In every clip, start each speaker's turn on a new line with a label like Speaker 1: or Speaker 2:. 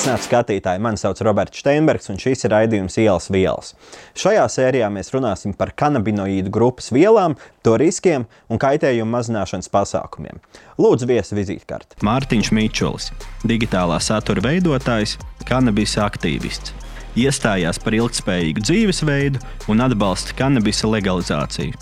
Speaker 1: Sveicināti skatītāji! Mani sauc Roberts Steinbergs, un šis ir raidījums Ielas vielas. Šajā sērijā mēs runāsim par kanabinoīdu grupas vielām, to riskiem un kaitējumu mazināšanas pasākumiem. Lūdzu, viesi vizītkarti.
Speaker 2: Mārtiņš Mičulis, digitālā satura veidotājs, kanabisa aktīvists. Iestājās par ilgspējīgu dzīvesveidu un atbalsta kanabisa legalizāciju.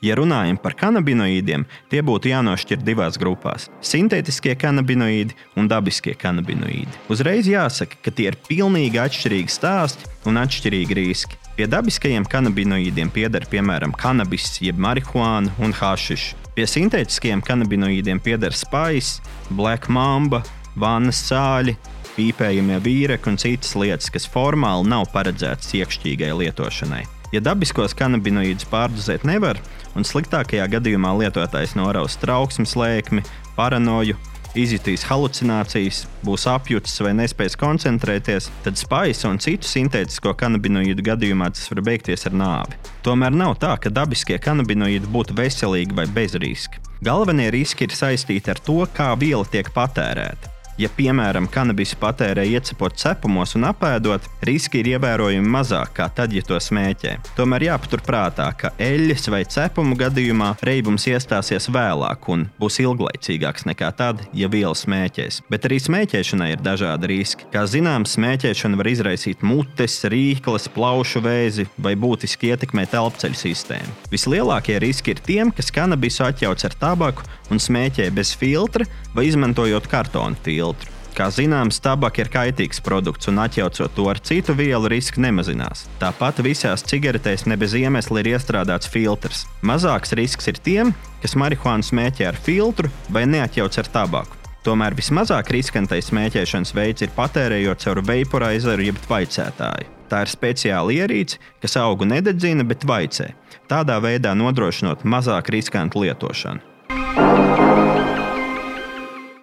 Speaker 2: Ja runājam par kanabinoīdiem, tie būtu jānošķir divās grupās - sintētiskie kanabinoīdi un dabiskie kanabinoīdi. Uzreiz jāsaka, ka tie ir pilnīgi atšķirīgi stāsti un atšķirīgi riski. Pie dabiskajiem kanabinoīdiem pieder piemēram kanabis, jeb marihuāna un hašiša. Pie sintētiskajiem kanabinoīdiem pieder spaiss, black mamba, vannas sāļi, pīpējamie vīreki un citas lietas, kas formāli nav paredzētas iekšķīgai lietošanai. Ja dabiskos kanabinoīdus pārdozēt nevar, un sliktākajā gadījumā lietotājs noraus trauksmes lēkmi, paranoju, izjutīs halucinācijas, būs apjutis vai nespēs koncentrēties, tad spaisa un citu sintētisko kanabinoīdu gadījumā tas var beigties ar nāvi. Tomēr nav tā, ka dabiskie kanabinoīdi būtu veselīgi vai bez riska. Galvenie riski ir saistīti ar to, kā viela tiek patērēta. Ja, piemēram, kanabisu patērē iecepot cepumos un apēdot, riski ir ievērojami mazāk nekā tad, ja to smēķē. Tomēr jāpaturprātā, ka eļļas vai cepumu gadījumā reibums iestāsies vēlāk un būs ilglaicīgāks nekā tad, ja viela smēķēs. Bet arī smēķēšanai ir dažādi riski. Kā zināms, smēķēšana var izraisīt mutes, rīkles, plaušu vēzi vai būtiski ietekmēt elpceļu sistēmu. Vislielākie riski ir tiem, kas kanabisu atjauc ar tabaku un smēķē bez filtra vai izmantojot kartona filtru. Kā zināms, tabaka ir kaitīgs produkts, un atjaucot to ar citu vielu, riski nemazinās. Tāpat visās cigaretēs ne bez iemesla ir iestrādāts filtrs. Mazāks risks ir tiem, kas marihuānu smēķē ar filtru vai neatjauc ar tabaku. Tomēr vismazāk riskantais smēķēšanas veids ir patērējot caur vaporizeru jeb vaicētāju. Tā ir speciāla ierīce, kas augu nededzina, bet vaicē. Tādā veidā nodrošinot mazāk riskantu lietošanu.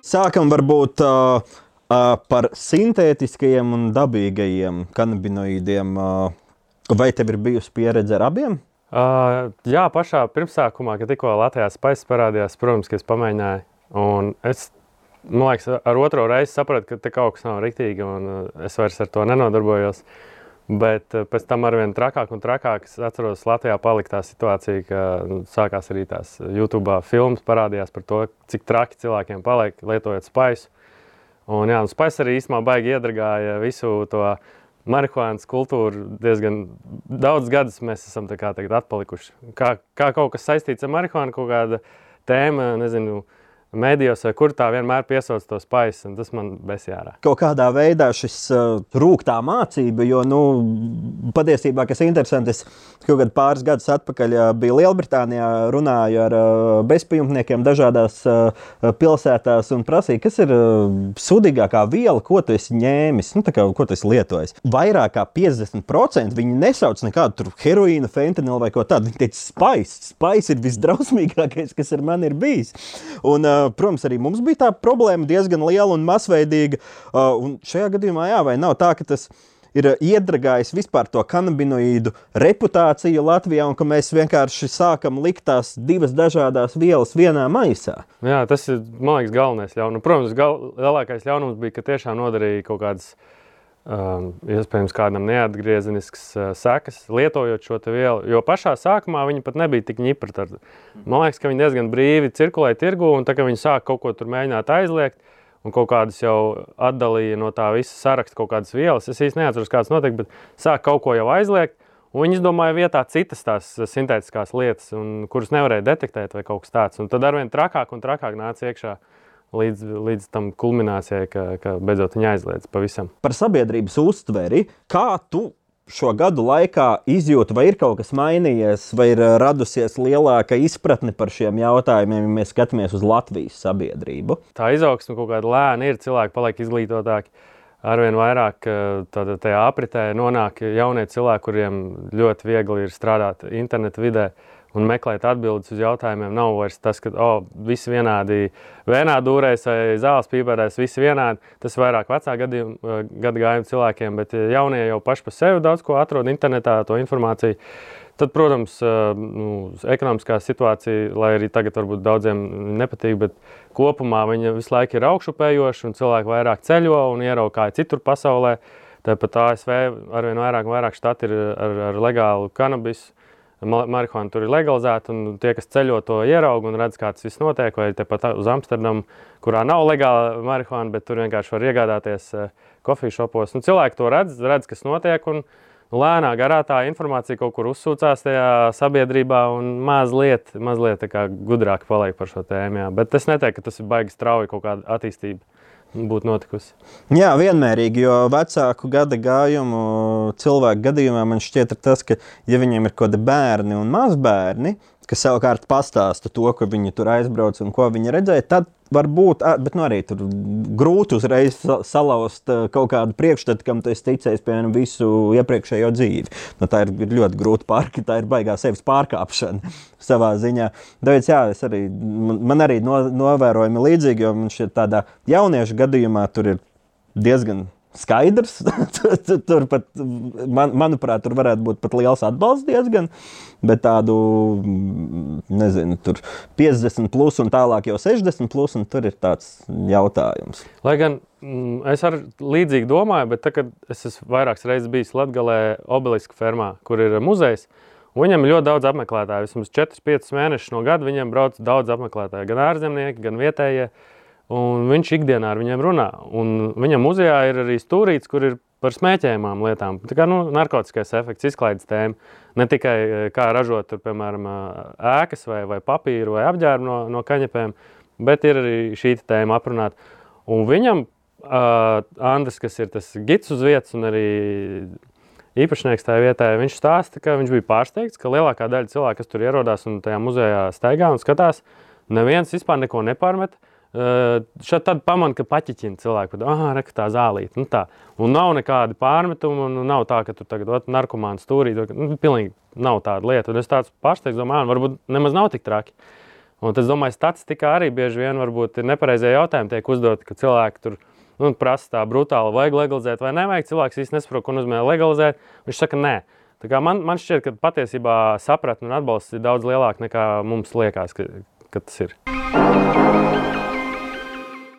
Speaker 1: Sākam varbūt uh, uh, par sintētiskajiem un dabīgajiem kanabinoīdiem. Uh, vai tev ir bijusi pieredze ar abiem?
Speaker 3: Uh, jā, pašā pirmsākumā, kad tikko Latvijas spēks parādījās, protams, ka es pamēģināju. Un es man liekas, ar otro reizi sapratu, ka te kaut kas nav rīktīgi, un es vairs ar to nenodarbojos. Bet pēc tam ar vien trakāk un trakāk es atceros, Latvijā palika tā situācija, ka nu, sākās arī tās YouTube filmas parādījās par to, cik traki cilvēkiem paliek lietojot spaisu. Un, jā, un spaiss arī īstenībā baigi iedragāja visu to marihuānas kultūru. Diezgan daudz gadus mēs esam kā, atpalikuši. Kā, kā kaut kas saistīts ar marihuānu, kaut kāda tēma, nezinu, medijos, vai kur tā vienmēr piesauc to spaisu, un tas man besjārā.
Speaker 1: Kaut kādā veidā šis uh, rūktā mācība, jo, nu, patiesībā, kas interesanti, es kaut kad pāris gadus atpakaļ uh, biju Lielbritānijā, runāju ar uh, bezpajumtniekiem dažādās uh, pilsētās un prasīju, kas ir uh, sudīgākā viela, ko tu esi ņēmis, nu, kā, ko tu esi lietojis. Vairāk kā 50% viņi nesauc nekādu heroīnu, fentanilu vai ko tādu. Viņi teica, spaiss, spaiss ir visdrausmīgākais, kas ar mani ir bijis. Un, uh, protams, arī mums bija tā problēma diezgan liela un masveidīga. Un šajā gadījumā, jā, vai nav tā, ka tas ir iedragājis vispār to kanabinoīdu reputāciju Latvijā, un ka mēs vienkārši sākam likt tās divas dažādas vielas vienā maisā.
Speaker 3: Jā, tas ir, man liekas, galvenais ļaunums. Protams, gal, lielākais ļaunums bija, ka tiešām nodarīja kaut kādas um, iespējams kādam neatgriezenisks uh, sekas, lietojot šo vielu. Jo pašā sākumā viņi pat nebija tik ņipri. Tad, man liekas, ka viņi diezgan brīvi cirkulēja tirgu, un tā kā viņi sāk kaut ko tur mēģināt aizliegt, un kaut kādas jau atdalīja no tā visa saraksta kaut kādas vielas. Es īsti neatceros, kādas notiek, bet sāk kaut ko jau aizliegt. Viņi izdomāja vietā citas tās sintētiskās lietas, un, kuras nevarēja detektēt, vai kaut kas tāds. Un tad arvien trakāk un trakāk nāca iekšā uh, līdz, līdz tam kulminācijai, ka, ka beidzot viņa aizliedz pavisam.
Speaker 1: Par sabiedrības uztveri, kā tu šo gadu laikā izjūti, vai ir kaut kas mainījies, vai ir radusies lielāka izpratne par šiem jautājumiem, ja mēs skatāmies uz Latvijas sabiedrību?
Speaker 3: Tā izaugsme kaut kāda lēna ir, cilvēki paliek izglītotāki. Arvien vairāk tajā apritē nonāk jaunie cilvēki, kuriem ļoti viegli ir strādāt internetu vidē. Uh, un meklēt atbildes uz jautājumiem. Nav vairs tas, ka oh, visi vienādi vēnā dūrēs vai zāles pīpērēs, visi vienādi. Tas vairāk vecā gadījuma, eh, gadu gājuma cilvēkiem, bet jaunie jau paši par sevi daudz ko atrod internetā, to informāciju. Tad, protams, nu, ekonomiskā situācija, lai arī tagad varbūt daudziem nepatīk, bet kopumā viņa visu laiku ir augšupējoša un cilvēki vairāk ceļo un ierauga kā citur pasaulē. Tāpat ASV arvien vairāk vairāk štati ir ar, ar legālu kanabisu. Marihuana tur ir legalizēta, un tie, kas ceļo, to ierauga un redz, kā tas viss notiek. Vai tepat uz Amsterdamu, kurā nav legāla marihuana, bet tur vienkārši var iegādāties kofiju šopos. Nu, cilvēki to redz, redz, kas notiek. Un, lēnā garā tā informācija kaut kur uzsūcās tajā sabiedrībā un mazliet, mazliet gudrāk paliek par šo tēmu. Jā. Bet es neteiktu, ka tas ir baigi strauji kaut kāda attīstība. Būtu notikusi.
Speaker 4: Jā, vienmērīgi, jo vecāku gada gājumu cilvēku gadījumā man šķiet, tas, ka, ja viņiem ir kaut kādi bērni un mazbērni, kas savukārt pastāsta to, ko viņi tur aizbrauca un ko viņi redzēja, tad var būt, bet nu, arī tur grūti uzreiz salauzt kaut kādu priekšstatu, kam esi ticējis, piemēram, visu iepriekšējo dzīvi. Nu, tā ir ļoti grūti pārka, tā ir baigā sevis pārkāpšana savā ziņā. Tāpēc, jā, arī, man arī no, novērojami līdzīgi, jo man šķiet tādā jauniešu gadījumā tur ir diezgan skaidrs. tur pat, man, manuprāt, tur varētu būt pat liels atbalsts diezgan, bet tādu, nezinu, tur 50 plus un tālāk jau 60 plus, un tur ir tāds jautājums.
Speaker 3: Lai gan mm, es arī līdzīgi domāju, bet tad, kad es esmu vairākas reizes bijis Latgalē obeliska fermā, kur ir muzejs, Viņam ir ļoti daudz apmeklētāju. Vismaz 4-5 mēnešus no gada viņiem brauc daudz apmeklētāju. Gan ārzemnieki, gan vietējie. Uh, Un viņš ikdienā ar viņiem runā. Un viņam muzejā ir arī stūrīts, kur ir par smēķējumām lietām. Tā kā nu, narkotiskais efekts, izklaides tēma. Ne tikai eh, kā ražot, tur, piemēram, eh, ēkas vai, vai papīru vai apģērbu no, no kaņepēm, bet ir arī šī tēma aprunāta. Un viņam, uh, Andris, kas ir tas gids uz vietas un arī īpašnieks tajā vietā, viņš stāsta, ka viņš bija pārsteigts, ka lielākā daļa cilvēku, kas tur ierodās un tajā muzejā staigā un skatās, neviens vispār neko nepārmet. Šādi tad pamanā, ka paķiķina cilvēku, ah, re, tā zālīte. Nu, tā. Un nav nekādi pārmetumi, un nav tā, ka tur tagad ir narkomāns stūrī. Nu, pilnīgi nav tāda lieta. Un es tāds pārsteigts, domāju, varbūt nemaz nav tik traki. Un es domāju, statistikā arī bieži vien ir nepareizie jautājumi, tiek uzdoti, ka cilvēki tur nu, prasa tā brutāli, vajag legalizēt vai nevajag. Cilvēks īstenībā nesaprot, ko nozīmē legalizēt. Viņš saka, nē. Man, man šķiet, ka patiesībā sapratne un atbalsts ir daudz lielāka nekā mums liekas, ka, ka tas ir.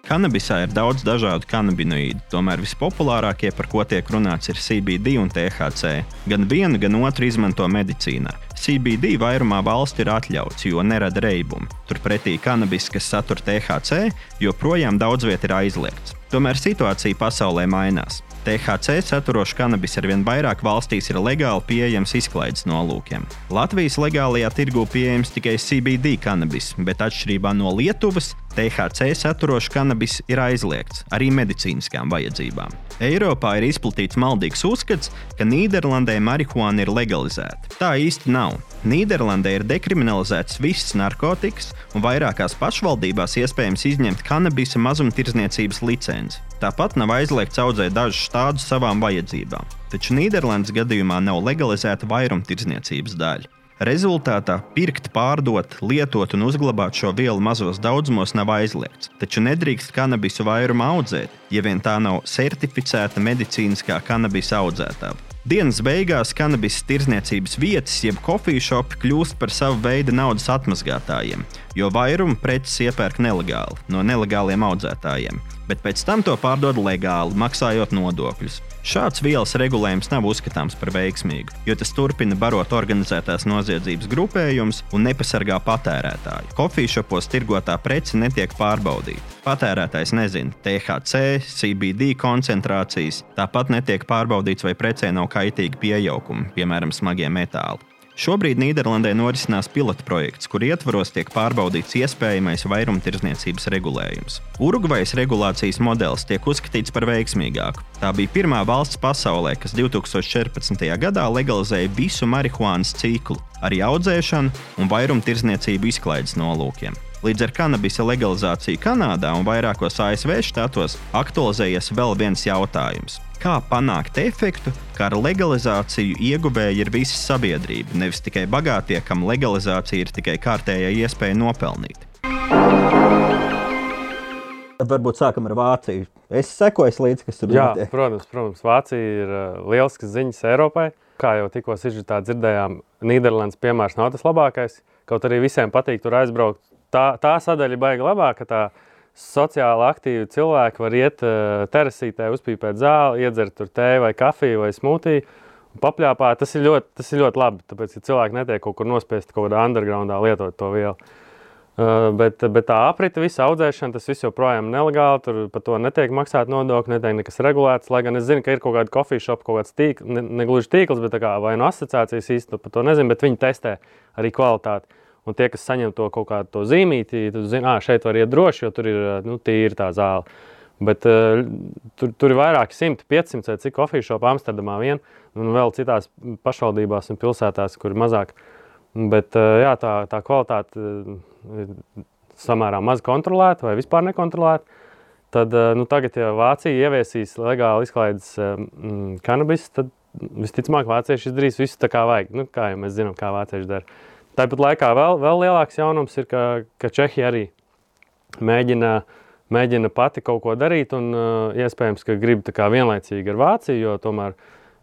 Speaker 1: Kanabisā ir daudz dažādu kanabinoīdu, tomēr vispopulārākie, par ko tiek runāts, ir CBD un THC. Gan vienu, gan otru izmanto medicīnā. CBD vairumā valstu ir atļauts, jo nerada reibumu. Turpretī kanabis, kas satur THC, joprojām daudz vietā ir aizliegts. Tomēr situācija pasaulē mainās. THC saturošs kanabis arvien vairāk valstīs ir legāli pieejams izklaides nolūkiem. Latvijas legālajā tirgū pieejams tikai CBD kanabis, bet atšķirībā no Lietuvas, THC saturošs kanabis ir aizliegts arī medicīniskām vajadzībām. Eiropā ir izplatīts maldīgs uzskats, ka Nīderlandē marihuāna ir legalizēta. Tā īsti nav. Nīderlandē ir dekriminalizēts viss narkotikas, un vairākās pašvaldībās iespējams izņemt kanabisa mazumtirdzniecības licenci. Tāpat nav aizliegts audzēt dažus tādus savām vajadzībām. Taču Nīderlandes gadījumā nav legalizēta vairumtirdzniecības daļa. Rezultātā pirkt, pārdot, lietot un uzglabāt šo vielu mazos daudzumos nav aizliegts, taču nedrīkst kanabisu vairumu audzēt, ja vien tā nav certificēta medicīniskā kanabisa audzētāja. Dienas beigās kanabis tirzniecības vietas, jeb kofiju šopi, kļūst par savu veidu naudas atmazgātājiem, jo vairumu preces iepērk nelegāli no nelegāliem audzētājiem, bet pēc tam to pārdod legāli, maksājot nodokļus. Šāds vielas regulējums nav uzskatāms par veiksmīgu, jo tas turpina barot organizētās noziedzības grupējumus un nepasargā patērētāju. Kofiju šopos tirgotā prece netiek pārbaudīta. Patērētājs nezina THC, CBD koncentrācijas, tāpat netiek pārbaudīts, vai precē nav kaitīgi piejaukumi, piemēram, smagie metāli. Šobrīd Nīderlandē norisinās pilota projekts, kur ietvaros tiek pārbaudīts iespējamais vairumtirdzniecības regulējums. Urugvajas regulācijas modelis tiek uzskatīts par veiksmīgāku. Tā bija pirmā valsts pasaulē, kas 2014. gadā legalizēja visu marihuānas ciklu, arī audzēšanu un vairumtirdzniecību izklaides nolūkiem. Līdz ar kanabisa legalizāciju Kanādā un vairākos ASV štatos aktualizējies vēl viens jautājums kā panākt efektu, ka ar legalizāciju ieguvēja ir visa sabiedrība, nevis tikai bagātie, kam legalizācija ir tikai kārtējā iespēja nopelnīt.
Speaker 4: Varbūt sākam ar Vāciju. Es sekoju līdzi, kas tur
Speaker 3: notiek. Protams, protams, Vācija ir uh, lielisks ziņas Eiropai. kā jau tikko dzirdējām, Nīderlandes piemērs nav tas labākais. Kaut arī visiem patīk tur aizbraukt. Tā, tā sadaļa ir baigta labāka. Tā sociāli aktīvi cilvēki var iet uh, terasītē, uzpīpēt zāli, iedzert tur tēju vai kafiju vai smūtiju. Papļāpāt, tas ir ļoti, tas ir ļoti labi. Tāpēc, ja cilvēki netiek kaut kur nospiesti kaut kādā undergroundā lietot to vielu. Uh, bet, bet tā aprita, visa audzēšana, tas viss joprojām ir nelegāli. Tur par to netiek maksāta nodokļi, netiek nekas regulēts. Lai gan es zinu, ka ir kaut kāda kofijas šopa, kaut kāds tīkls, ne, ne gluži tīkls, bet kā, vai no asociācijas īstenībā par to nezinu, bet viņi testē arī kvalitāti. Un tie, kas saņem to kaut kādu to zīmīti, tad zina, ka šeit var iet droši, jo tur ir nu, tīra tā zāle. Bet uh, tur, tur ir vairāki simti, 500 vai cik kofiju šopu Amsterdamā vien, un vēl citās pašvaldībās un pilsētās, kur ir mazāk. Bet uh, jā, tā, tā kvalitāte ir samērā maz kontrolēta vai vispār nekontrolēta. Tad, uh, nu, tagad, ja Vācija ieviesīs legāli izklaides mm, kanabis, tad visticamāk vācieši izdarīs visu tā, kā vajag. Nu, kā jau mēs zinām, kā vācieši dara. Tāpat laikā vēl, vēl lielāks jaunums ir, ka, ka Čehija arī mēģina, mēģina pati kaut ko darīt, un uh, iespējams, ka grib vienlaicīgi ar Vāciju, jo tomēr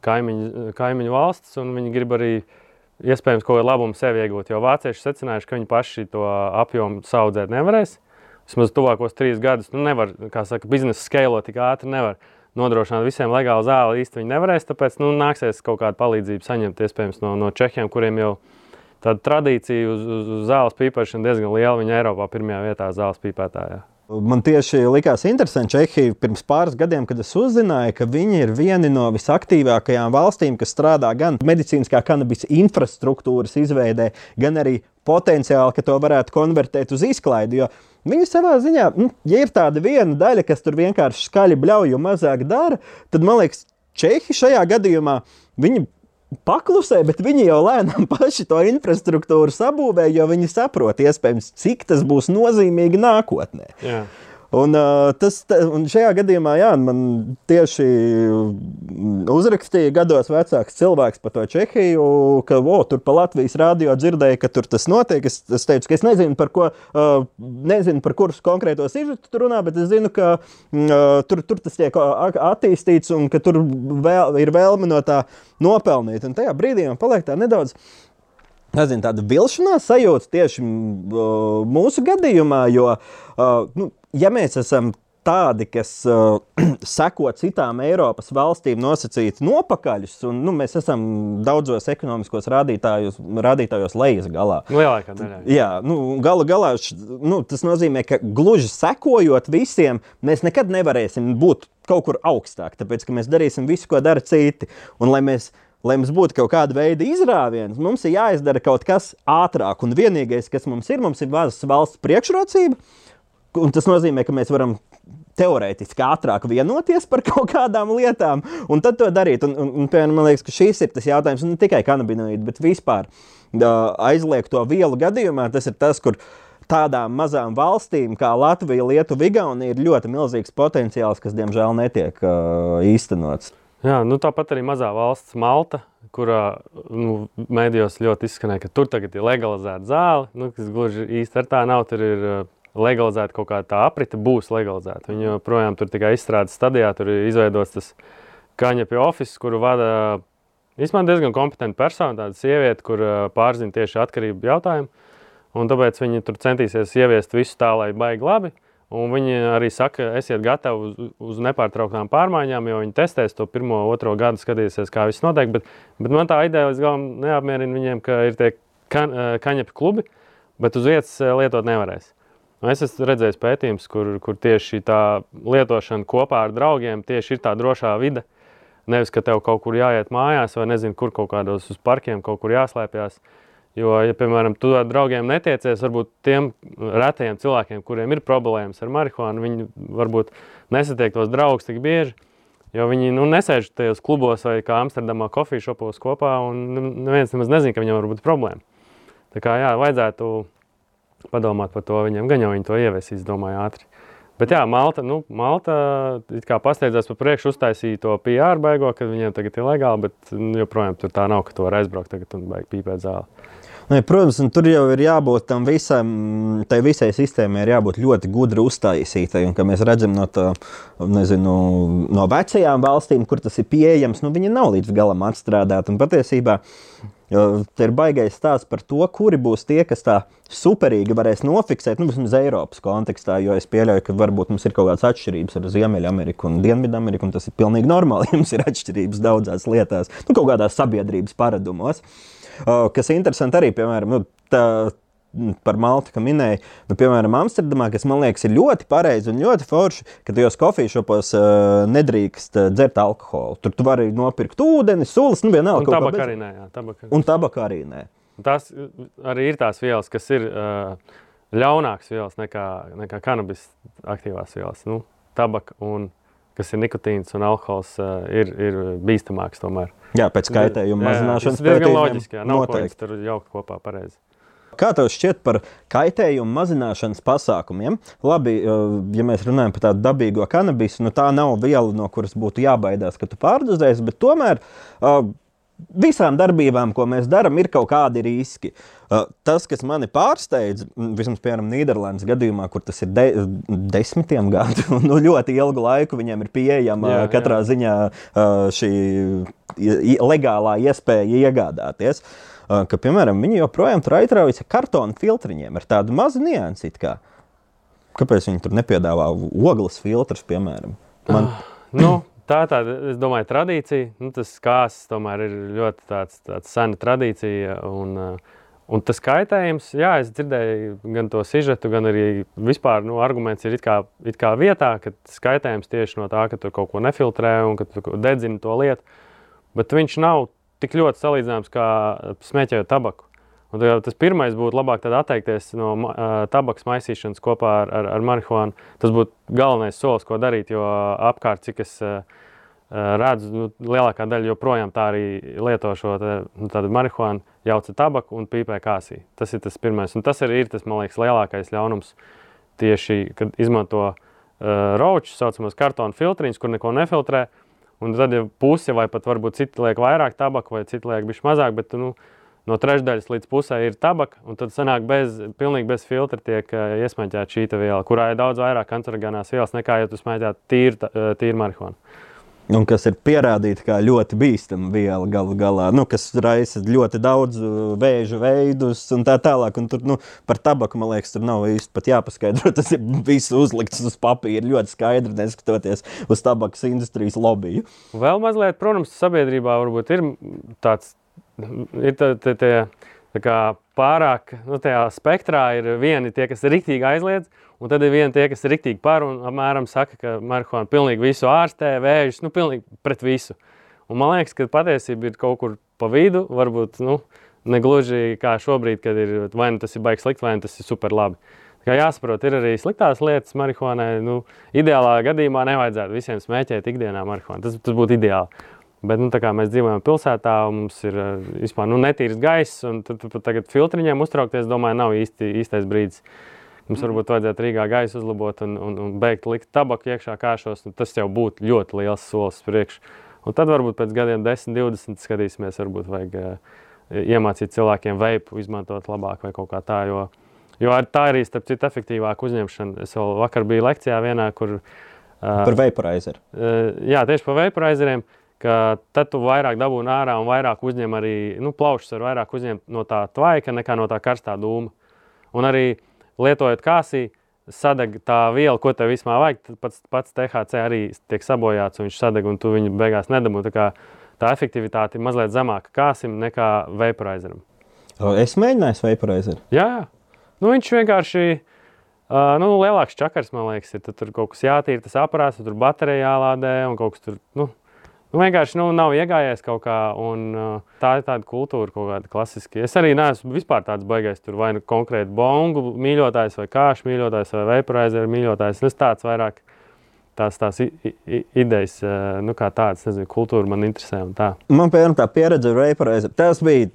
Speaker 3: kaimiņu, kaimiņu valsts, un viņi grib arī iespējams kaut kādu labumu sev iegūt. Jo vācieši secinājuši, ka viņi paši to apjomu saudzēt nevarēs. Vismaz tuvākos trīs gadus nu nevar, kā saka, biznesa skēlo tik ātri nevar nodrošināt visiem legālu zāli. Īsti viņi nevarēs, tāpēc nu, nāksies kaut kādu palīdzību saņemt iespējams no, no Čehiem, kuriem jau ir tāda tradīcija uz, uz, uz zāles pīpēšanu diezgan liela. Viņa Eiropā pirmajā vietā zāles pīpētājā.
Speaker 1: Man tieši likās interesanti, ka Čehija pirms pāris gadiem, kad es uzzināju, ka viņi ir viena no visaktīvākajām valstīm, kas strādā gan medicīniskā kanabisa infrastruktūras izveidē, gan arī potenciāli, ka to varētu konvertēt uz izklaidi. Jo viņi savā ziņā, nu, ja ir tāda viena daļa, kas tur vienkārši skaļi bļauj un mazāk dara, tad man liekas, Čehi šajā gadījumā viņi paklusē, bet viņi jau lēnām paši to infrastruktūru sabūvē, jo viņi saprot, iespējams, cik tas būs nozīmīgi nākotnē. Jā. Un, uh, tas, un šajā gadījumā jā, man tieši uzrakstīja gados vecāks cilvēks par to Čehiju, ka o, tur pa Latvijas rādio dzirdēja, ka tur tas notiek. Es, es teicu, ka es nezinu, par ko, uh, nezinu, par kurus konkrētos izžetu tur runā, bet es zinu, ka uh, tur, tur tas tiek attīstīts un ka tur vēl, ir vēlme no tā nopelnīt. Un tajā brīdī man paliek tā nedaudz nezinu, tāda vilšanās sajūta tieši uh, mūsu gadījumā, jo uh, nu, ja mēs esam tādi, kas uh, seko citām Eiropas valstīm nosacīt nopakaļus, un nu, mēs esam daudzos ekonomiskos rādītājos, rādītājos lejas galā.
Speaker 3: Lielākā daļa.
Speaker 1: Jā, nu, gala galā nu, tas nozīmē, ka gluži sekojot visiem, mēs nekad nevarēsim būt kaut kur augstāk, tāpēc ka mēs darīsim visu, ko dara citi. Un, lai mums būtu kaut kāda veida izrāviens, mums ir jāizdara kaut kas ātrāk. Un vienīgais, kas mums ir, mums ir valsts priekšrocība. Un tas nozīmē, ka mēs varam teorētiski ātrāk vienoties par kaut kādām lietām, un tad to darīt. Un, un, un, piemēram, man liekas, ka šis ir tas jautājums, ne tikai kanabinoīdi, bet vispār aizliegt to vielu gadījumā. Tas ir tas, kur tādām mazām valstīm kā Latvija, Lietuva, Igaunija ir ļoti milzīgs potenciāls, kas diemžēl netiek uh, īstenots.
Speaker 3: Jā, nu tāpat arī mazā valsts Malta, kurā nu, mēdījos ļoti izskanēja, ka tur tagad ir legalizēta zāle. Nu, kas gluži īsti ar tā nav. Tur ir legalizēta kaut kāda tā aprite, būs legalizēta. Viņi joprojām tur tikai izstrādes stadijā, tur ir izveidots tas kaņepju office, kuru vada īstenībā diezgan kompetenta persona, tāda sieviete, kur pārzina tieši atkarību jautājumu. Un tāpēc viņi tur centīsies ieviest visu tā, lai baigi labi. Un viņi arī saka, esiet gatavi uz, uz nepārtrauktām pārmaiņām, jo viņi testēs to pirmo, otro gadu, skatīsies, kā viss notiek. Bet, bet man tā ideja līdz galam neapmierina viņiem, ka ir tie kan, kaņepju klubi, bet uz vietas lietot nevarēs. Un es esmu redzējis pētījumus, kur, kur tieši tā lietošana kopā ar draugiem tieši ir tā drošā vide. Nevis, ka tev kaut kur jāiet mājās, vai nezinu, kur kaut kādos uz parkiem kaut kur jāslēpjas. Jo, ja, piemēram, tu ar draugiem netiecies, varbūt tiem retajiem cilvēkiem, kuriem ir problēmas ar marihuānu, viņi varbūt nesatiek tos draugus tik bieži. Jo viņi nu, nesēž tajos klubos vai kā Amsterdamā, kofijas šopos kopā, un neviens nemaz nezina, ka viņam var būt problēma. Tā kā jā, vajadzētu padomāt par to viņiem, gan jau viņi to ieviesīs, domāju, ātri. Bet jā, Malta, nu, Malta kā pasteidzās pa priekšu, uztaisīja to PR baigo, ka viņiem tagad ir legāli, bet nu, joprojām tur tā nav, ka tu vari aizbraukt tagad un baigi pīpēt zāli.
Speaker 1: Ne, protams, tur jau ir jābūt tam visam, tai visai sistēmai ir jābūt ļoti gudri uztaisītai. Un, kā mēs redzam no, tā, nezinu, no vecajām valstīm, kur tas ir pieejams, nu, viņi nav līdz galam atstrādāti. Patiesībā Te ir baigais stāsts par to, kuri būs tie, kas tā superīgi varēs nofiksēt, nu, vismaz Eiropas kontekstā, jo es pieļauju, ka varbūt mums ir kaut kādas atšķirības ar Ziemeļameriku un Dienvidameriku, un tas ir pilnīgi normāli. Jums ir atšķirības daudzās lietās, nu, kaut kādās sabiedrības paradumos. Kas ir interesanti arī, piemēram, nu, tā, par Maltu, ka minēja, nu, piemēram, Amsterdamā, kas man liekas, ir ļoti pareizi un ļoti forši, ka tajos kofīšopos uh, nedrīkst uh, dzert alkoholu. Tur tu vari nopirkt ūdeni, sulas, nu vienalga.
Speaker 3: Un tabaka arī nē, jā, tabaka.
Speaker 1: Un tabaka arī nē.
Speaker 3: Tās arī ir tās vielas, kas ir uh, ļaunākas vielas nekā, nekā kanabis aktīvās vielas. Nu, tabaka un kas ir nikotīns un alkohols, uh, ir, ir bīstamāks tomēr.
Speaker 1: Jā, pēc kaitējuma mazināšanas.
Speaker 3: Tas ir diezgan loģiski, jā, nav noteikti. ko tur jaukt kopā pareizi.
Speaker 1: Kā tev šķiet par kaitējumu mazināšanas pasākumiem? Labi, eh, ja mēs runājam par tādu dabīgo kanabisu, nu tā nav viela, no kuras būtu jābaidās, ka tu pārdozēsi, bet tomēr uh, visām darbībām, ko mēs darām, ir kaut kādi riski. Uh, tas, kas mani pārsteidz, vismaz piemēram Nīderlandes gadījumā, kur tas ir de desmitiem gadu, nu, ļoti ilgu laiku viņiem ir pieejama jā, katrā jā. ziņā šī legālā iespēja iegādāties. Uh, ka, piemēram, viņi joprojām tur aizraujas ar kartona filtriņiem, ar tādu mazu niansi. Kā. Kāpēc viņi tur nepiedāvā ogles filtrus, piemēram?
Speaker 3: Man... Uh, nu. Tā ir tāda, es domāju, tradīcija. Nu, tas kāds tomēr ir ļoti tāds, tāds sena tradīcija. Un, un tas kaitējums, jā, es dzirdēju gan to sižetu, gan arī vispār nu, arguments ir it kā, it kā vietā, ka tas kaitējums tieši no tā, ka tu kaut ko nefiltrē un ka tu dedzini to lietu. Bet viņš nav tik ļoti salīdzināms kā smēķējot tabaku. Un tas pirmais būtu labāk atteikties no uh, tabakas maisīšanas kopā ar, ar, ar marihuānu. Tas būtu galvenais solis, ko darīt, jo apkārt, cik es uh, redzu, nu, lielākā daļa joprojām tā arī lieto šo te, nu, marihuānu, jauca tabaku un pīpē kāsī. Tas ir tas pirmais. Un tas arī ir tas, man liekas, lielākais ļaunums tieši, kad izmanto uh, raučus, saucamos kartona filtriņus, kur neko nefiltrē. Uh, Un tad ja puse vai pat varbūt citi liek vairāk tabaku vai citi liek bišķi mazāk, bet nu, no trešdaļas līdz pusē ir tabaka, un tad sanāk bez, pilnīgi bez filtra tiek uh, iesmēķēta šī viela, kurā ir daudz vairāk kancerogēnās vielas nekā, ja tu smēķētu tīru uh, tīr marihuānu.
Speaker 1: Un kas ir pierādīta kā ļoti bīstama viela galu galā, nu, kas raisa ļoti daudz uh, vēža veidus un tā tālāk. Un tur nu, par tabaku, man liekas, tur nav īsti pat jāpaskaidro. Tas ir viss uzlikts uz papīra ļoti skaidri, neskatoties uz tabakas industrijas lobby.
Speaker 3: Vēl mazliet, protams, sabiedrībā varbūt ir tāds, ir tā, tā, tā, tā kā pārāk, nu, tajā spektrā ir vieni tie, kas riktīgi aizliedz, Un tad ir viena tie, kas ir rīktīgi par un apmēram saka, ka marihuāna pilnīgi visu ārstē, vēžus, nu, pilnīgi pret visu. Un man liekas, ka patiesība ir kaut kur pa vidu, varbūt nu, ne gluži kā šobrīd, kad ir vai nu tas ir baigs slikti, vai nu tas ir super labi. Kā jāsaprot, ir arī sliktās lietas marihuānai. Nu, ideālā gadījumā nevajadzētu visiem smēķēt ikdienā marihuānu. Tas, tas būtu ideāli. Bet nu, mēs dzīvojam pilsētā, mums ir vispār nu, netīrs gaiss, un tad, tad tagad filtriņiem uztraukties, domāju, nav īsti, īstais brīdis. Mums varbūt vajadzētu Rīgā gaisu uzlabot un, un, un beigt likt tabaku iekšā kāšos. Tas jau būtu ļoti liels solis priekš. Un tad varbūt pēc gadiem 10, 20 skatīsimies, varbūt vajag uh, iemācīt cilvēkiem veipu izmantot labāk vai kaut kā tā. Jo, jo tā arī, starp citu, efektīvāka uzņemšana. Es vēl vakar biju lekcijā vienā, kur.
Speaker 1: Uh, par vaporizeru.
Speaker 3: Uh, jā, tieši par vaporizeriem. Tad tu vairāk dabūji ārā un vairāk uzņem arī nu, plaušas, var vairāk uzņemt no tā tvaika nekā no tā karstā dūma. Un arī lietojot kāsī, sadeg tā viela, ko tev vispār vajag. Pats, pats THC arī tiek sabojāts, un viņš sadeg, un tu viņu beigās nedabū. Tā, tā efektivitāte ir mazliet zemāka kāsim nekā vaporizeram.
Speaker 1: Es mēģināju vaporizeru.
Speaker 3: Jā, jā. Nu, viņš vienkārši. Uh, nu, lielāks čakars, man liekas, ir. Tur kaut kas jātīra, tas aparāts, tur baterija jālādē un kaut kas tur. Nu, Nu, vienkārši nu, nav iegājies kaut kā, un uh, tā ir tāda kultūra, kaut kāda klasiska. Es arī neesmu vispār tāds baigais, tur vai nu konkrēti bongu mīļotājs, vai kāšu mīļotājs, vai vaporizeru mīļotājs. Es tāds vairāk tās, tās idejas, uh, nu, kā tādas, nezinu, kultūra man interesē.
Speaker 1: Man, piemēram, tā pieredze ar vaporizeru, tas bija.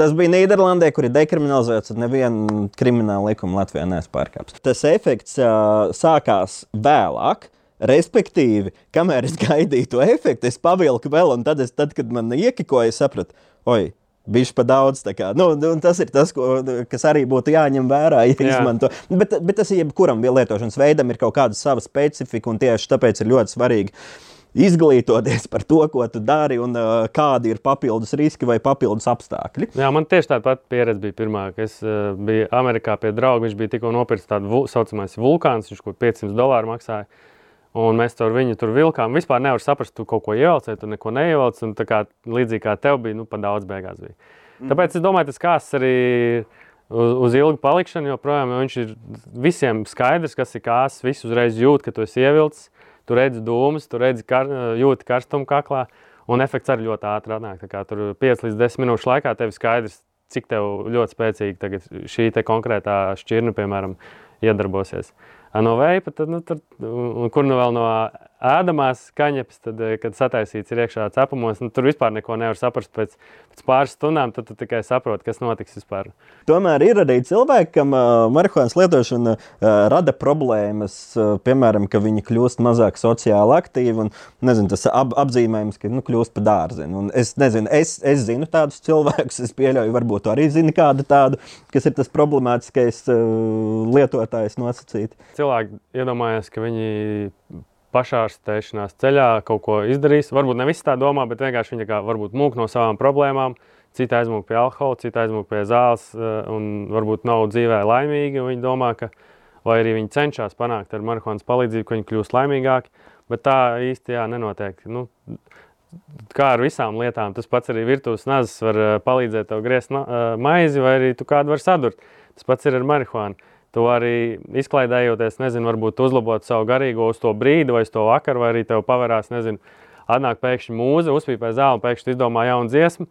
Speaker 1: Tas bija Nīderlandē, kur ir dekriminalizēts, un neviena krimināla likuma Latvijā nespārkāps. Tas efekts uh, sākās vēlāk, Respektīvi, kamēr es gaidīju to efektu, es pavilku vēl, un tad, es, tad kad man iekikoja, sapratu, oi, Bišķi pa daudz. Kā, nu, tas ir tas, ko, kas arī būtu jāņem vērā, ja Jā. izmanto. Bet, bet tas jebkuram lietošanas veidam ir kaut kāda sava specifika, un tieši tāpēc ir ļoti svarīgi izglītoties par to, ko tu dari un uh, kādi ir papildus riski vai papildus apstākļi.
Speaker 3: Jā, man tieši tāda pati pieredze bija pirmā, kad es uh, biju Amerikā pie drauga. Viņš bija tikko nopircis tādu vul, saucamais vulkāns, viņš kaut ko 500 dolāru maksāja. Un mēs ar viņu tur vilkām. Vispār nevar saprast, tu kaut ko ievelc, vai tu neko neievelc. Un tā kā līdzīgi kā tev bija, nu, pa daudz beigās bija. Mm. Tāpēc es domāju, tas kāds arī uz, uz ilgu palikšanu, joprojām viņš ir visiem skaidrs, kas ir kāds. Viss uzreiz jūt, ka tu esi ievilcis, tu redzi dūmus, tu redzi, kar, jūti karstumu kaklā. Un efekts arī ļoti ātri atnāk. Tur 5 līdz 10 minūšu laikā tev ir skaidrs, cik tev ļoti spēcīgi šī konkrētā šķirne, piemēram, iedarbosies. No veipa, tad, nu, tur, kur nu vēl no ēdamās kaņepes, tad, eh, kad sataisīts ir iekšā cepumos, nu, tur vispār neko nevar saprast. Pēc, pēc pāris stundām tu, tu tikai saproti, kas notiks vispār.
Speaker 1: Tomēr ir arī cilvēki, kam uh, marihuānas lietošana uh, rada problēmas, uh, piemēram, ka viņi kļūst mazāk sociāli aktīvi un nezinu, tas ap, apzīmējums, ka nu, kļūst par dārziņu. Es, nezinu, es, es zinu tādus cilvēkus, es pieļauju, varbūt arī zini kādu tādu, kas ir tas problemātiskais uh, lietotājs nosacīt.
Speaker 3: Cilvēki iedomājas, ka viņi pašārstēšanās ceļā kaut ko izdarījis. Varbūt ne visi tā domā, bet vienkārši viņi kā varbūt mūk no savām problēmām. Cita aizmūg pie alkohola, cita aizmūg pie zāles, eh, un varbūt nav dzīvē laimīgi. Viņi domā, ka, vai arī viņi cenšas panākt ar marihuānas palīdzību, ka viņi kļūst laimīgāki. Bet tā īsti jā, nenotiek. Nu, kā ar visām lietām, tas pats arī virtuves nazis var eh, palīdzēt tev griezt eh, maizi, vai arī tu kādu var sadurt. Tas pats ir ar marihuānu. Tu arī izklaidējoties, nezinu, varbūt uzlabot savu garīgo uz to brīdi, vai uz to vakaru, vai arī tev pavērās, nezinu, atnāk pēkšņi mūze, uzpīpē zāli un pēkšņi izdomā jaunu dziesmu.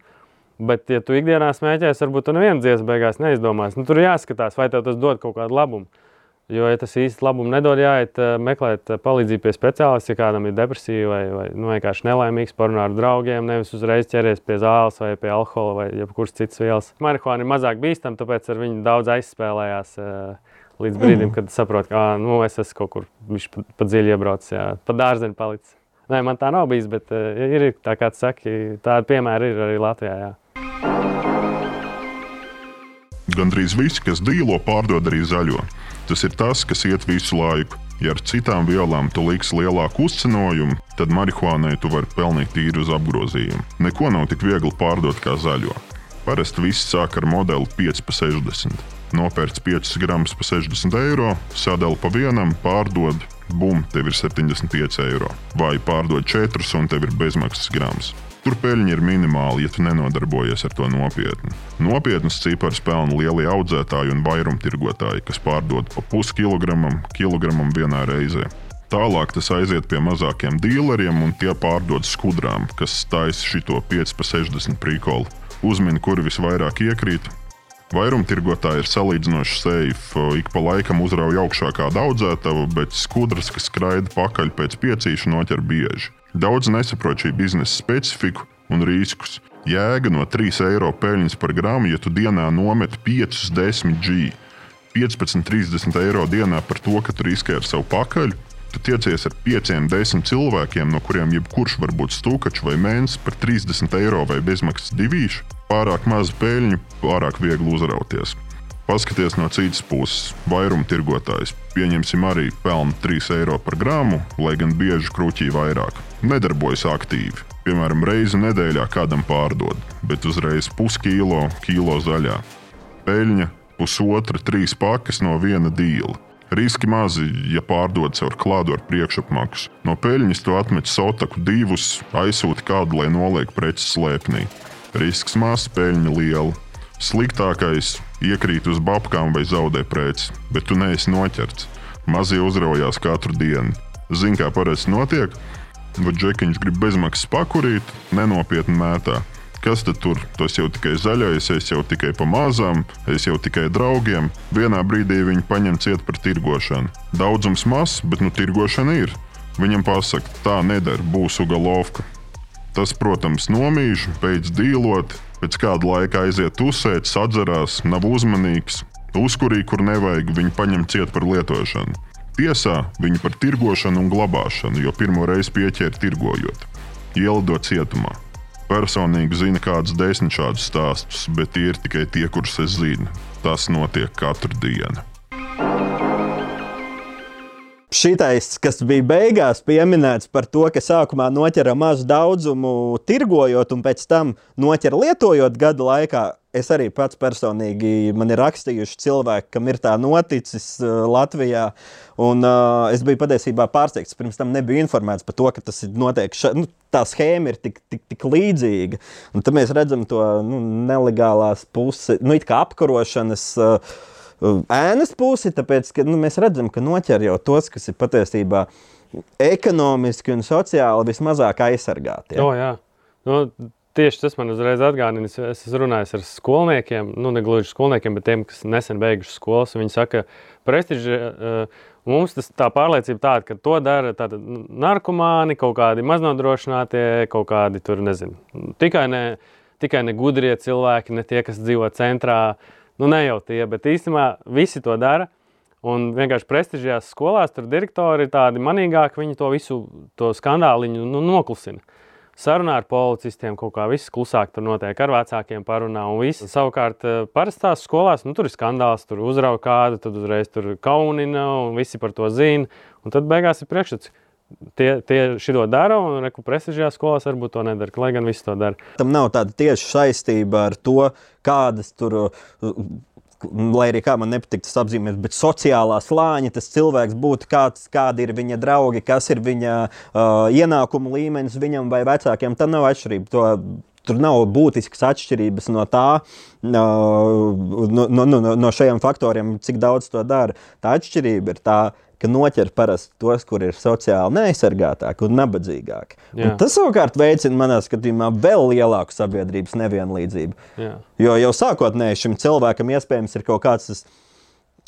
Speaker 3: Bet, ja tu ikdienā smēķēsi, varbūt tu nevienu dziesmu beigās neizdomāsi. Nu, tur jāskatās, vai tev tas dod kaut kādu labumu. Jo, ja tas īsti labumu nedod, jāiet eh, meklēt eh, palīdzību pie speciālista, ja kādam ir depresija vai, vai nu, vienkārši nelaimīgs, parunāt ar draugiem, nevis uzreiz ķeries pie zāles vai pie alkohola vai jebkuras citas vielas. Marihuāna ir mazāk bīstama, tāpēc ar viņu daudz aizspēlējās. Uh, līdz brīdim, mm. kad saprotu, ka nu, es esmu kaut kur pa, pa dziļi iebraucis, jā, pa dārzeņu palicis. Nē, man tā nav bijis, bet uh, ir tā, kā tu saki, tādi piemēri ir arī Latvijā. Jā.
Speaker 5: Gandrīz visi, kas dīlo, pārdod arī zaļo. Tas ir tas, kas iet visu laiku. Ja ar citām vielām tu liksi lielāku uzcenojumu, tad marihuānai tu vari pelnīt tīru uz apgrozījumu. Neko nav tik viegli pārdot kā zaļo. Parasti viss sāk ar modeli 5 pa 60 nopērts 5 gramus par 60 eiro, sadala pa vienam, pārdod, bum, tev ir 75 eiro. Vai pārdod 4 un tev ir bezmaksas grams. Tur peļņa ir minimāla, ja tu nenodarbojies ar to nopietni. Nopietnas cipars pelna lielie audzētāji un vairumtirgotāji, kas pārdod pa puskilogramam, kilogramam vienā reizē. Tālāk tas aiziet pie mazākiem dealeriem, un tie pārdod skudrām, kas taisa šito 5 pa 60 prikolu. Uzmini, kur visvairāk iekrīt, Vairumtirgotāji ir salīdzinoši safe. Ik pa laikam uzrauj augšā kāda audzētava, bet skudras, kas skraida pakaļ pēc piecīša, noķer bieži. Daudz nesaprot šī biznesa specifiku un riskus. Jēga no 3 eiro peļņas par gramu, ja tu dienā nomet 5, 10 G. 15, 30 eiro dienā par to, ka tu riskē ar savu pakaļ, tu tiecies ar 5, 10 cilvēkiem, no kuriem jebkurš var būt stūkačs vai mēnesis par 30 eiro vai bezmaksas divīšu pārāk mazu peļņu, pārāk viegli uzrauties. Paskaties no citas puses, vairumtirgotājs, pieņemsim, arī pelna 3 eiro par gramu, lai gan bieži krūķī vairāk. Nedarbojas aktīvi. Piemēram, reizi nedēļā kādam pārdod, bet uzreiz puskilo, kilo zaļā. Peļņa pusotra, trīs pakas no viena dīla. Riski mazi, ja pārdod caur klādu ar priekšapmaksu. No peļņas tu atmet sotaku divus, aizsūti kādu, lai noliek preces slēpnī. Risks mazs, peļņa liela. Sliktākais - iekrīt uz babkām vai zaudē preci, bet tu neesi noķerts. Mazie uzraujās katru dienu. Zini, kā parasti notiek? Vai džekiņš grib bezmaksas pakurīt, nenopietni mētā. Kas tad tur? Tas jau tikai zaļais, es jau tikai pa mazām, es jau tikai draugiem. Vienā brīdī viņi paņem ciet par tirgošanu. Daudzums mazs, bet nu tirgošana ir. Viņam pasaka, tā nedara, būs ugalovka. Tas, protams, nomīž, beidz dīlot, pēc kāda laika aiziet uzsēt, sadzerās, nav uzmanīgs, uzkurī, kur nevajag, viņu paņem ciet par lietošanu. Tiesā viņu par tirgošanu un glabāšanu, jo pirmo reizi pieķēra tirgojot, ielidot cietumā. personīgi zinu kādus desmit šādus stāstus, bet tie ir tikai tie, kurus es zinu. Tas notiek katru dienu.
Speaker 1: Šitais, kas bija beigās pieminēts par to, ka sākumā noķera mazu daudzumu tirgojot, un pēc tam noķera lietojot gadu laikā, es arī pats personīgi man ir rakstījuši cilvēki, kam ir tā noticis uh, Latvijā. Un, uh, es biju patiesībā pārsteigts. Pirms tam nebiju informēts par to, ka tas ir noteikti. Ša, nu, tā schēma ir tik, tik, tik līdzīga. Un tad mēs redzam to nu, nelegālās puses, nu, kā apkarošanas. Uh, ēnas pusi, tāpēc ka nu, mēs redzam, ka noķer jau tos, kas ir patiesībā ekonomiski un sociāli vismazāk aizsargāti.
Speaker 3: Ja? O, jā. nu, tieši tas man uzreiz atgādina. Es, es runājis ar skolniekiem, nu, ne gluži skolniekiem, bet tiem, kas nesen beiguši skolas. Viņi saka, ka prestiži. Uh, Mums tas tā pārliecība tāda, ka to dara tāda, narkomāni, kaut kādi maznodrošinātie, kaut kādi tur, nezinu, tikai ne, tikai ne gudrie cilvēki, ne tie, kas dzīvo centrā. Uh, Nu, ne jau tie, bet īstenībā visi to dara. Un vienkārši prestižajās skolās tur direktori ir tādi manīgāki, viņi to visu to skandāliņu nu, noklusina. Sarunā ar policistiem kaut kā viss klusāk tur notiek, ar vecākiem parunā un viss. Savukārt, eh, parastās skolās nu, tur ir skandāls, tur uzrauga kādu, tad uzreiz tur kaunina un visi par to zina. Un tad beigās ir priekšstats tie, tie šito dara, un reku prestižajās skolās varbūt to nedara, lai gan visi to dara.
Speaker 1: Tam nav tāda tieša saistība ar to, kādas tur. Lai arī kā man nepatīk tas apzīmējums, bet sociālā slāņa tas cilvēks būtu kāds, kādi ir viņa draugi, kas ir viņa uh, ienākumu līmenis viņam vai vecākiem. Tam nav atšķirība. To, Tur nav būtiskas atšķirības no tā, no, no, no, no šiem faktoriem, cik daudz to dara. Tā atšķirība ir tā, ka noķer parasti tos, kur ir sociāli neaizsargātāki un nabadzīgāki. Un tas savukārt veicina manā skatījumā vēl lielāku sabiedrības nevienlīdzību. Jā. Jo jau sākotnēji šim cilvēkam iespējams ir kaut kāds tas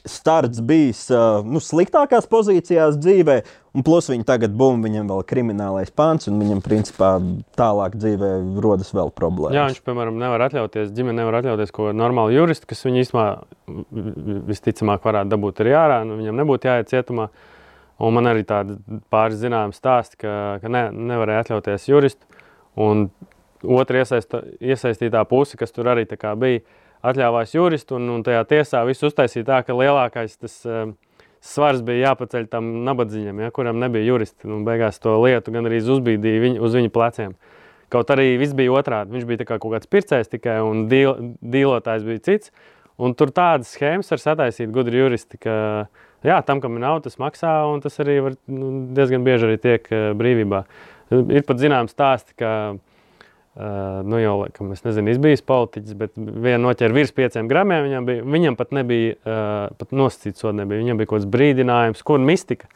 Speaker 1: starts bijis nu, sliktākās pozīcijās dzīvē, un plus viņa tagad bum, viņam vēl kriminālais pants, un viņam principā tālāk dzīvē rodas vēl problēmas.
Speaker 3: Jā, viņš, piemēram, nevar atļauties, ģimene nevar atļauties ko normālu juristu, kas viņu īstenībā visticamāk varētu dabūt arī ārā, nu, viņam nebūtu jāiet cietumā. Un man arī tādi pāris zināmi stāsti, ka, ka ne, nevarēja atļauties juristu. Un otra iesaista, iesaistītā puse, kas tur arī bija, atļāvās juristu, un, un tajā tiesā viss uztaisīja tā, ka lielākais tas uh, svars bija jāpaceļ tam nabadzīgam, ja, kuram nebija juristi. Un beigās to lietu gan arī uzbīdīja viņu, uz viņa pleciem. Kaut arī viss bija otrādi. Viņš bija kā kaut kāds pircējs tikai, un dīl, dīlotājs bija cits. Un tur tādas schēmas var sataisīt gudri juristi, ka jā, tam, kam nauda, tas maksā, un tas arī var, nu, diezgan bieži arī tiek uh, brīvībā. Ir pat zināms stāsti, ka uh, nu, jau, laikam, es nezinu, izbijis politiķis, bet viena noķēra virs pieciem gramiem. Viņam, bija, viņam pat nebija uh, pat nosacīts sodu, nebija. Viņam bija kaut kāds brīdinājums, kur mistika.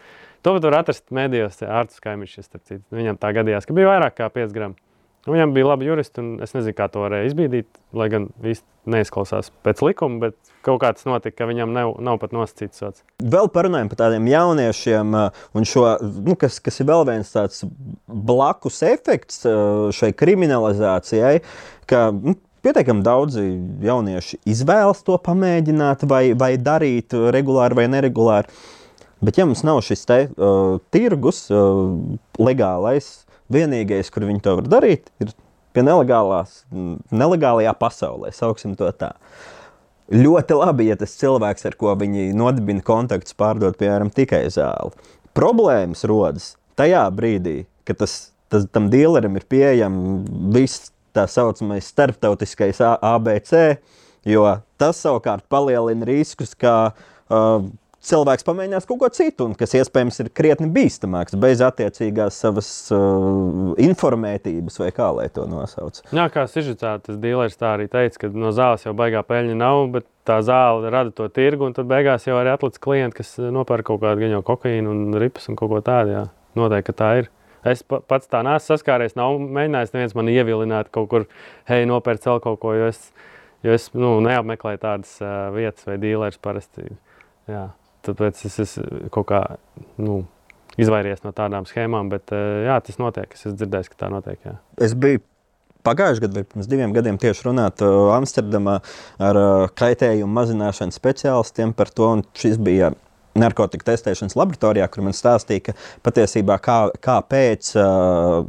Speaker 3: To var atrast mēdījos, ārpus kaimiņš. Viņam tā gadījās, ka bija vairāk kā 5 gramu. Nu, viņam bija labi juristi, un es nezinu, kā to varēja izbīdīt. Lai gan īsti neizklausās pēc likuma, bet kaut kā tas notika, ka viņam nav, nav pat nosacīts sots.
Speaker 1: Vēl parunājot par tādiem jauniešiem, un šo, nu, kas, kas ir vēl viens tāds blakus efekts šai kriminalizācijai, ka nu, pietiekami daudzi jaunieši izvēlas to pamēģināt, vai, vai darīt regulāri vai neregulāri. Bet, ja mums nav šis te, uh, tirgus, uh, legālais, Vienīgais, kur viņi to var darīt, ir pie nelegālās, nelegālajā pasaulē, sauksim to tā. Ļoti labi, ja tas cilvēks, ar ko viņi nodibina kontaktus, pārdod piemēram tikai zāli. Problēmas rodas tajā brīdī, kad tas, tas, tam dealerim ir pieejams viss tā saucamais starptautiskais ABC, jo tas savukārt palielina riskus, ka uh, cilvēks pamēģinās kaut ko citu, un kas iespējams ir krietni bīstamāks, bez attiecīgās savas uh, informētības, vai kā lai to nosauc.
Speaker 3: Jā, kā Sižicā, tas dīlers tā arī teica, ka no zāles jau baigā peļņa nav, bet tā zāle rada to tirgu, un tad beigās jau arī atlicis klienti, kas nopērk kaut kādu gaņo kokaīnu un ripas un kaut ko tādu. Jā. Noteikti, tā ir. Es pats tā neesmu saskāries, nav mēģinājis neviens man ievilināt kaut kur, hei, nopērc vēl kaut ko, jo es, jo es nu, neapmeklēju tādas uh, vietas vai dīlers parasti. Jā. Tāpēc es esmu kaut kā nu, izvairies no tādām schēmām, bet eh, jā, tas notiek. Es esmu dzirdējis, ka tā notiek. Jā.
Speaker 1: Es biju pagājušajā gadā, vai pirms diviem gadiem, tieši runāt uh, Amsterdamā ar uh, kaitējumu mazināšanas speciālistiem par to. Šis bija narkotiku testēšanas laboratorijā, kur man stāstīja, ka patiesībā kā, kāpēc uh,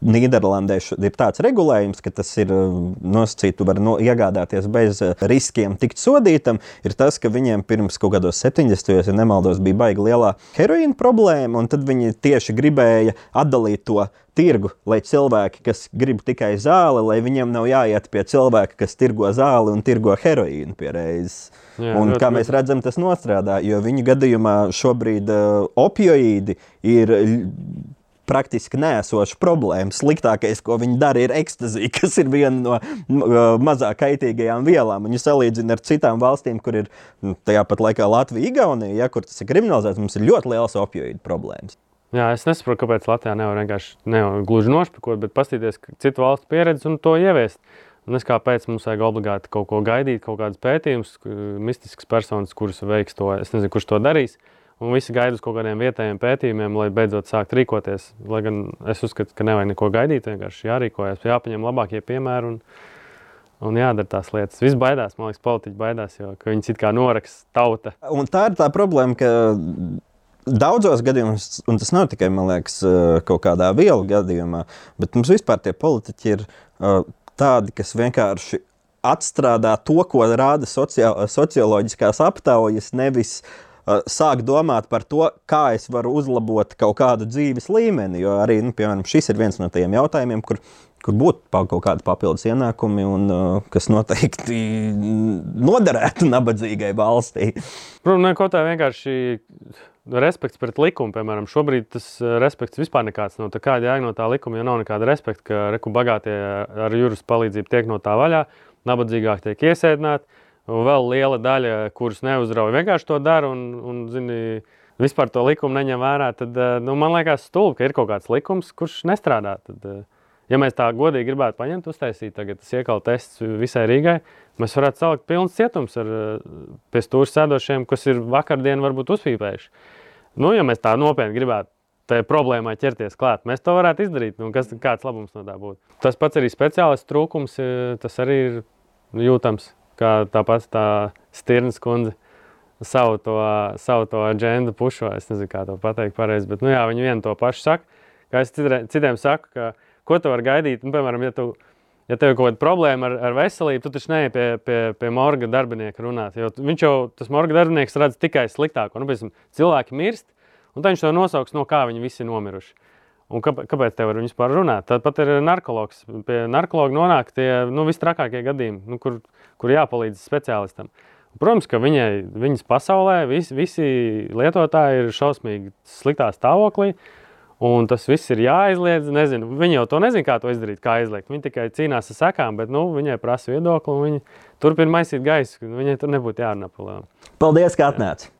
Speaker 1: Nīderlandē ir tāds regulējums, ka tas ir nosacīts, tu vari no, iegādāties bez riskiem tikt sodītam, ir tas, ka viņiem pirms kaut kādos 70. ja nemaldos, bija baigi lielā heroīna problēma, un tad viņi tieši gribēja atdalīt to tirgu, lai cilvēki, kas grib tikai zāli, lai viņiem nav jāiet pie cilvēka, kas tirgo zāli un tirgo heroīnu pie reizes. Jā, un, kā mēs redzam, tas nostrādā, jo viņu gadījumā šobrīd uh, opioīdi ir praktiski nēsoša problēma. Sliktākais, ko viņi dara, ir ekstazija, kas ir viena no mazāk kaitīgajām vielām. Ja salīdzina ar citām valstīm, kur ir nu, tajā pat laikā Latvija, Igaunija, ja, kur tas ir kriminalizēts, mums ir ļoti liels opioīdu problēmas.
Speaker 3: Jā, es nesaprotu, kāpēc Latvijā nevar vienkārši nevar gluži nošpakot, bet paskatīties citu valstu pieredzi un to ieviest. Un es kāpēc mums vajag obligāti kaut ko gaidīt, kaut kādus pētījumus, mistiskas personas, kuras veiks to. Es nezinu, kurš to darīs. Un visi gaida uz kaut kādiem vietējiem pētījumiem, lai beidzot sāktu rīkoties. Lai gan es uzskatu, ka nevajag neko gaidīt, vienkārši jārīkojas, jāpaņem labākie piemēri. Un, Un jādara tās lietas. Viss baidās, man liekas, politiķi baidās, jo viņi it kā noraksta tauta.
Speaker 1: Un tā ir tā problēma, ka daudzos gadījumos, un tas nav tikai liekas, kaut kādā vielu gadījumā, bet mums vispār tie politiķi ir tādi, kas vienkārši atstrādā to, ko rāda socioloģiskās aptaujas, nevis uh, sāk domāt par to, kā es varu uzlabot kaut kādu dzīves līmeni. Jo arī, nu, piemēram, šis ir viens no tiem jautājumiem, kur, kur būtu kaut kādi papildus ienākumi, un uh, kas noteikti noderētu nabadzīgai valstī.
Speaker 3: Protams, kaut tā vienkārši. Respekts pret likumu, piemēram, šobrīd tas respekts vispār nekāds nav. No kāda jēga no tā likuma, ja nav nekāda respekta, ka reku bagātie ar jūras palīdzību tiek no tā vaļā, nabadzīgāk tiek iesēdināti vēl liela daļa, kuras neuzrauja, vienkārši to dara un, un zini, vispār to likumu neņem vērā, tad eh, nu, man liekas, stulbi, ka ir kaut kāds likums, kurš nestrādā. Tad, eh, ja mēs tā godīgi gribētu paņemt, uztaisīt tagad tas iekal tests visai Rīgai, mēs varētu salikt pilns cietums ar eh, pie stūra sēdošiem, kas ir vakardien varbūt uzpīpējuši. Nu, ja mēs tā nopietni gribētu tai problēmai ķerties klāt. Mēs to varētu izdarīt. Nu, kas, kāds labums no tā būtu? Tas pats arī speciālists trūkums, tas arī ir jūtams kā tāpat tā Stirnas kundze savu to, savu to agendu pušo. Es nezinu, kā to pateikt pareizi, bet nu, jā, viņi vienu to pašu saka. Kā es citiem saku, ka, ko tu vari gaidīt, nu, piemēram, ja tu ja tev ir kaut kāda problēma ar, ar veselību, tu taču neej pie, pie, pie morga darbinieka runāt. Jo viņš jau, tas morga darbinieks redz tikai sliktāko. Nu, piemēram, cilvēki mirst, un viņš to nosauks, no kā viņi visi nomiruši. Un kāpēc, kāpēc te var vispār runāt? Tāpat ir narkologs. Pie narkologa nonāk tie nu, vistrakākie gadījumi, nu, kur, kur jāpalīdz speciālistam. Protams, ka viņai, viņas pasaulē vis, visi lietotāji ir šausmīgi sliktā stāvoklī. Un tas viss ir jāaizliedz. Nezinu, viņi jau to nezina, kā to izdarīt, kā aizliegt. Viņi tikai cīnās ar sekām, bet nu, viņai prasa viedokli, un viņi turpina maisīt gaisu. Viņai tur nebūtu jārunā par lielu.
Speaker 1: Paldies, ka atnācāt!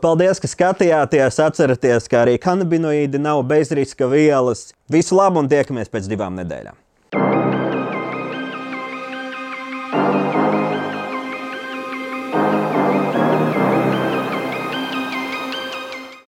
Speaker 1: Paldies, ka skatījāties. Atcerieties, ka arī kanabinoīdi nav bezriska vielas. Visu labu un tiekamies pēc divām nedēļām.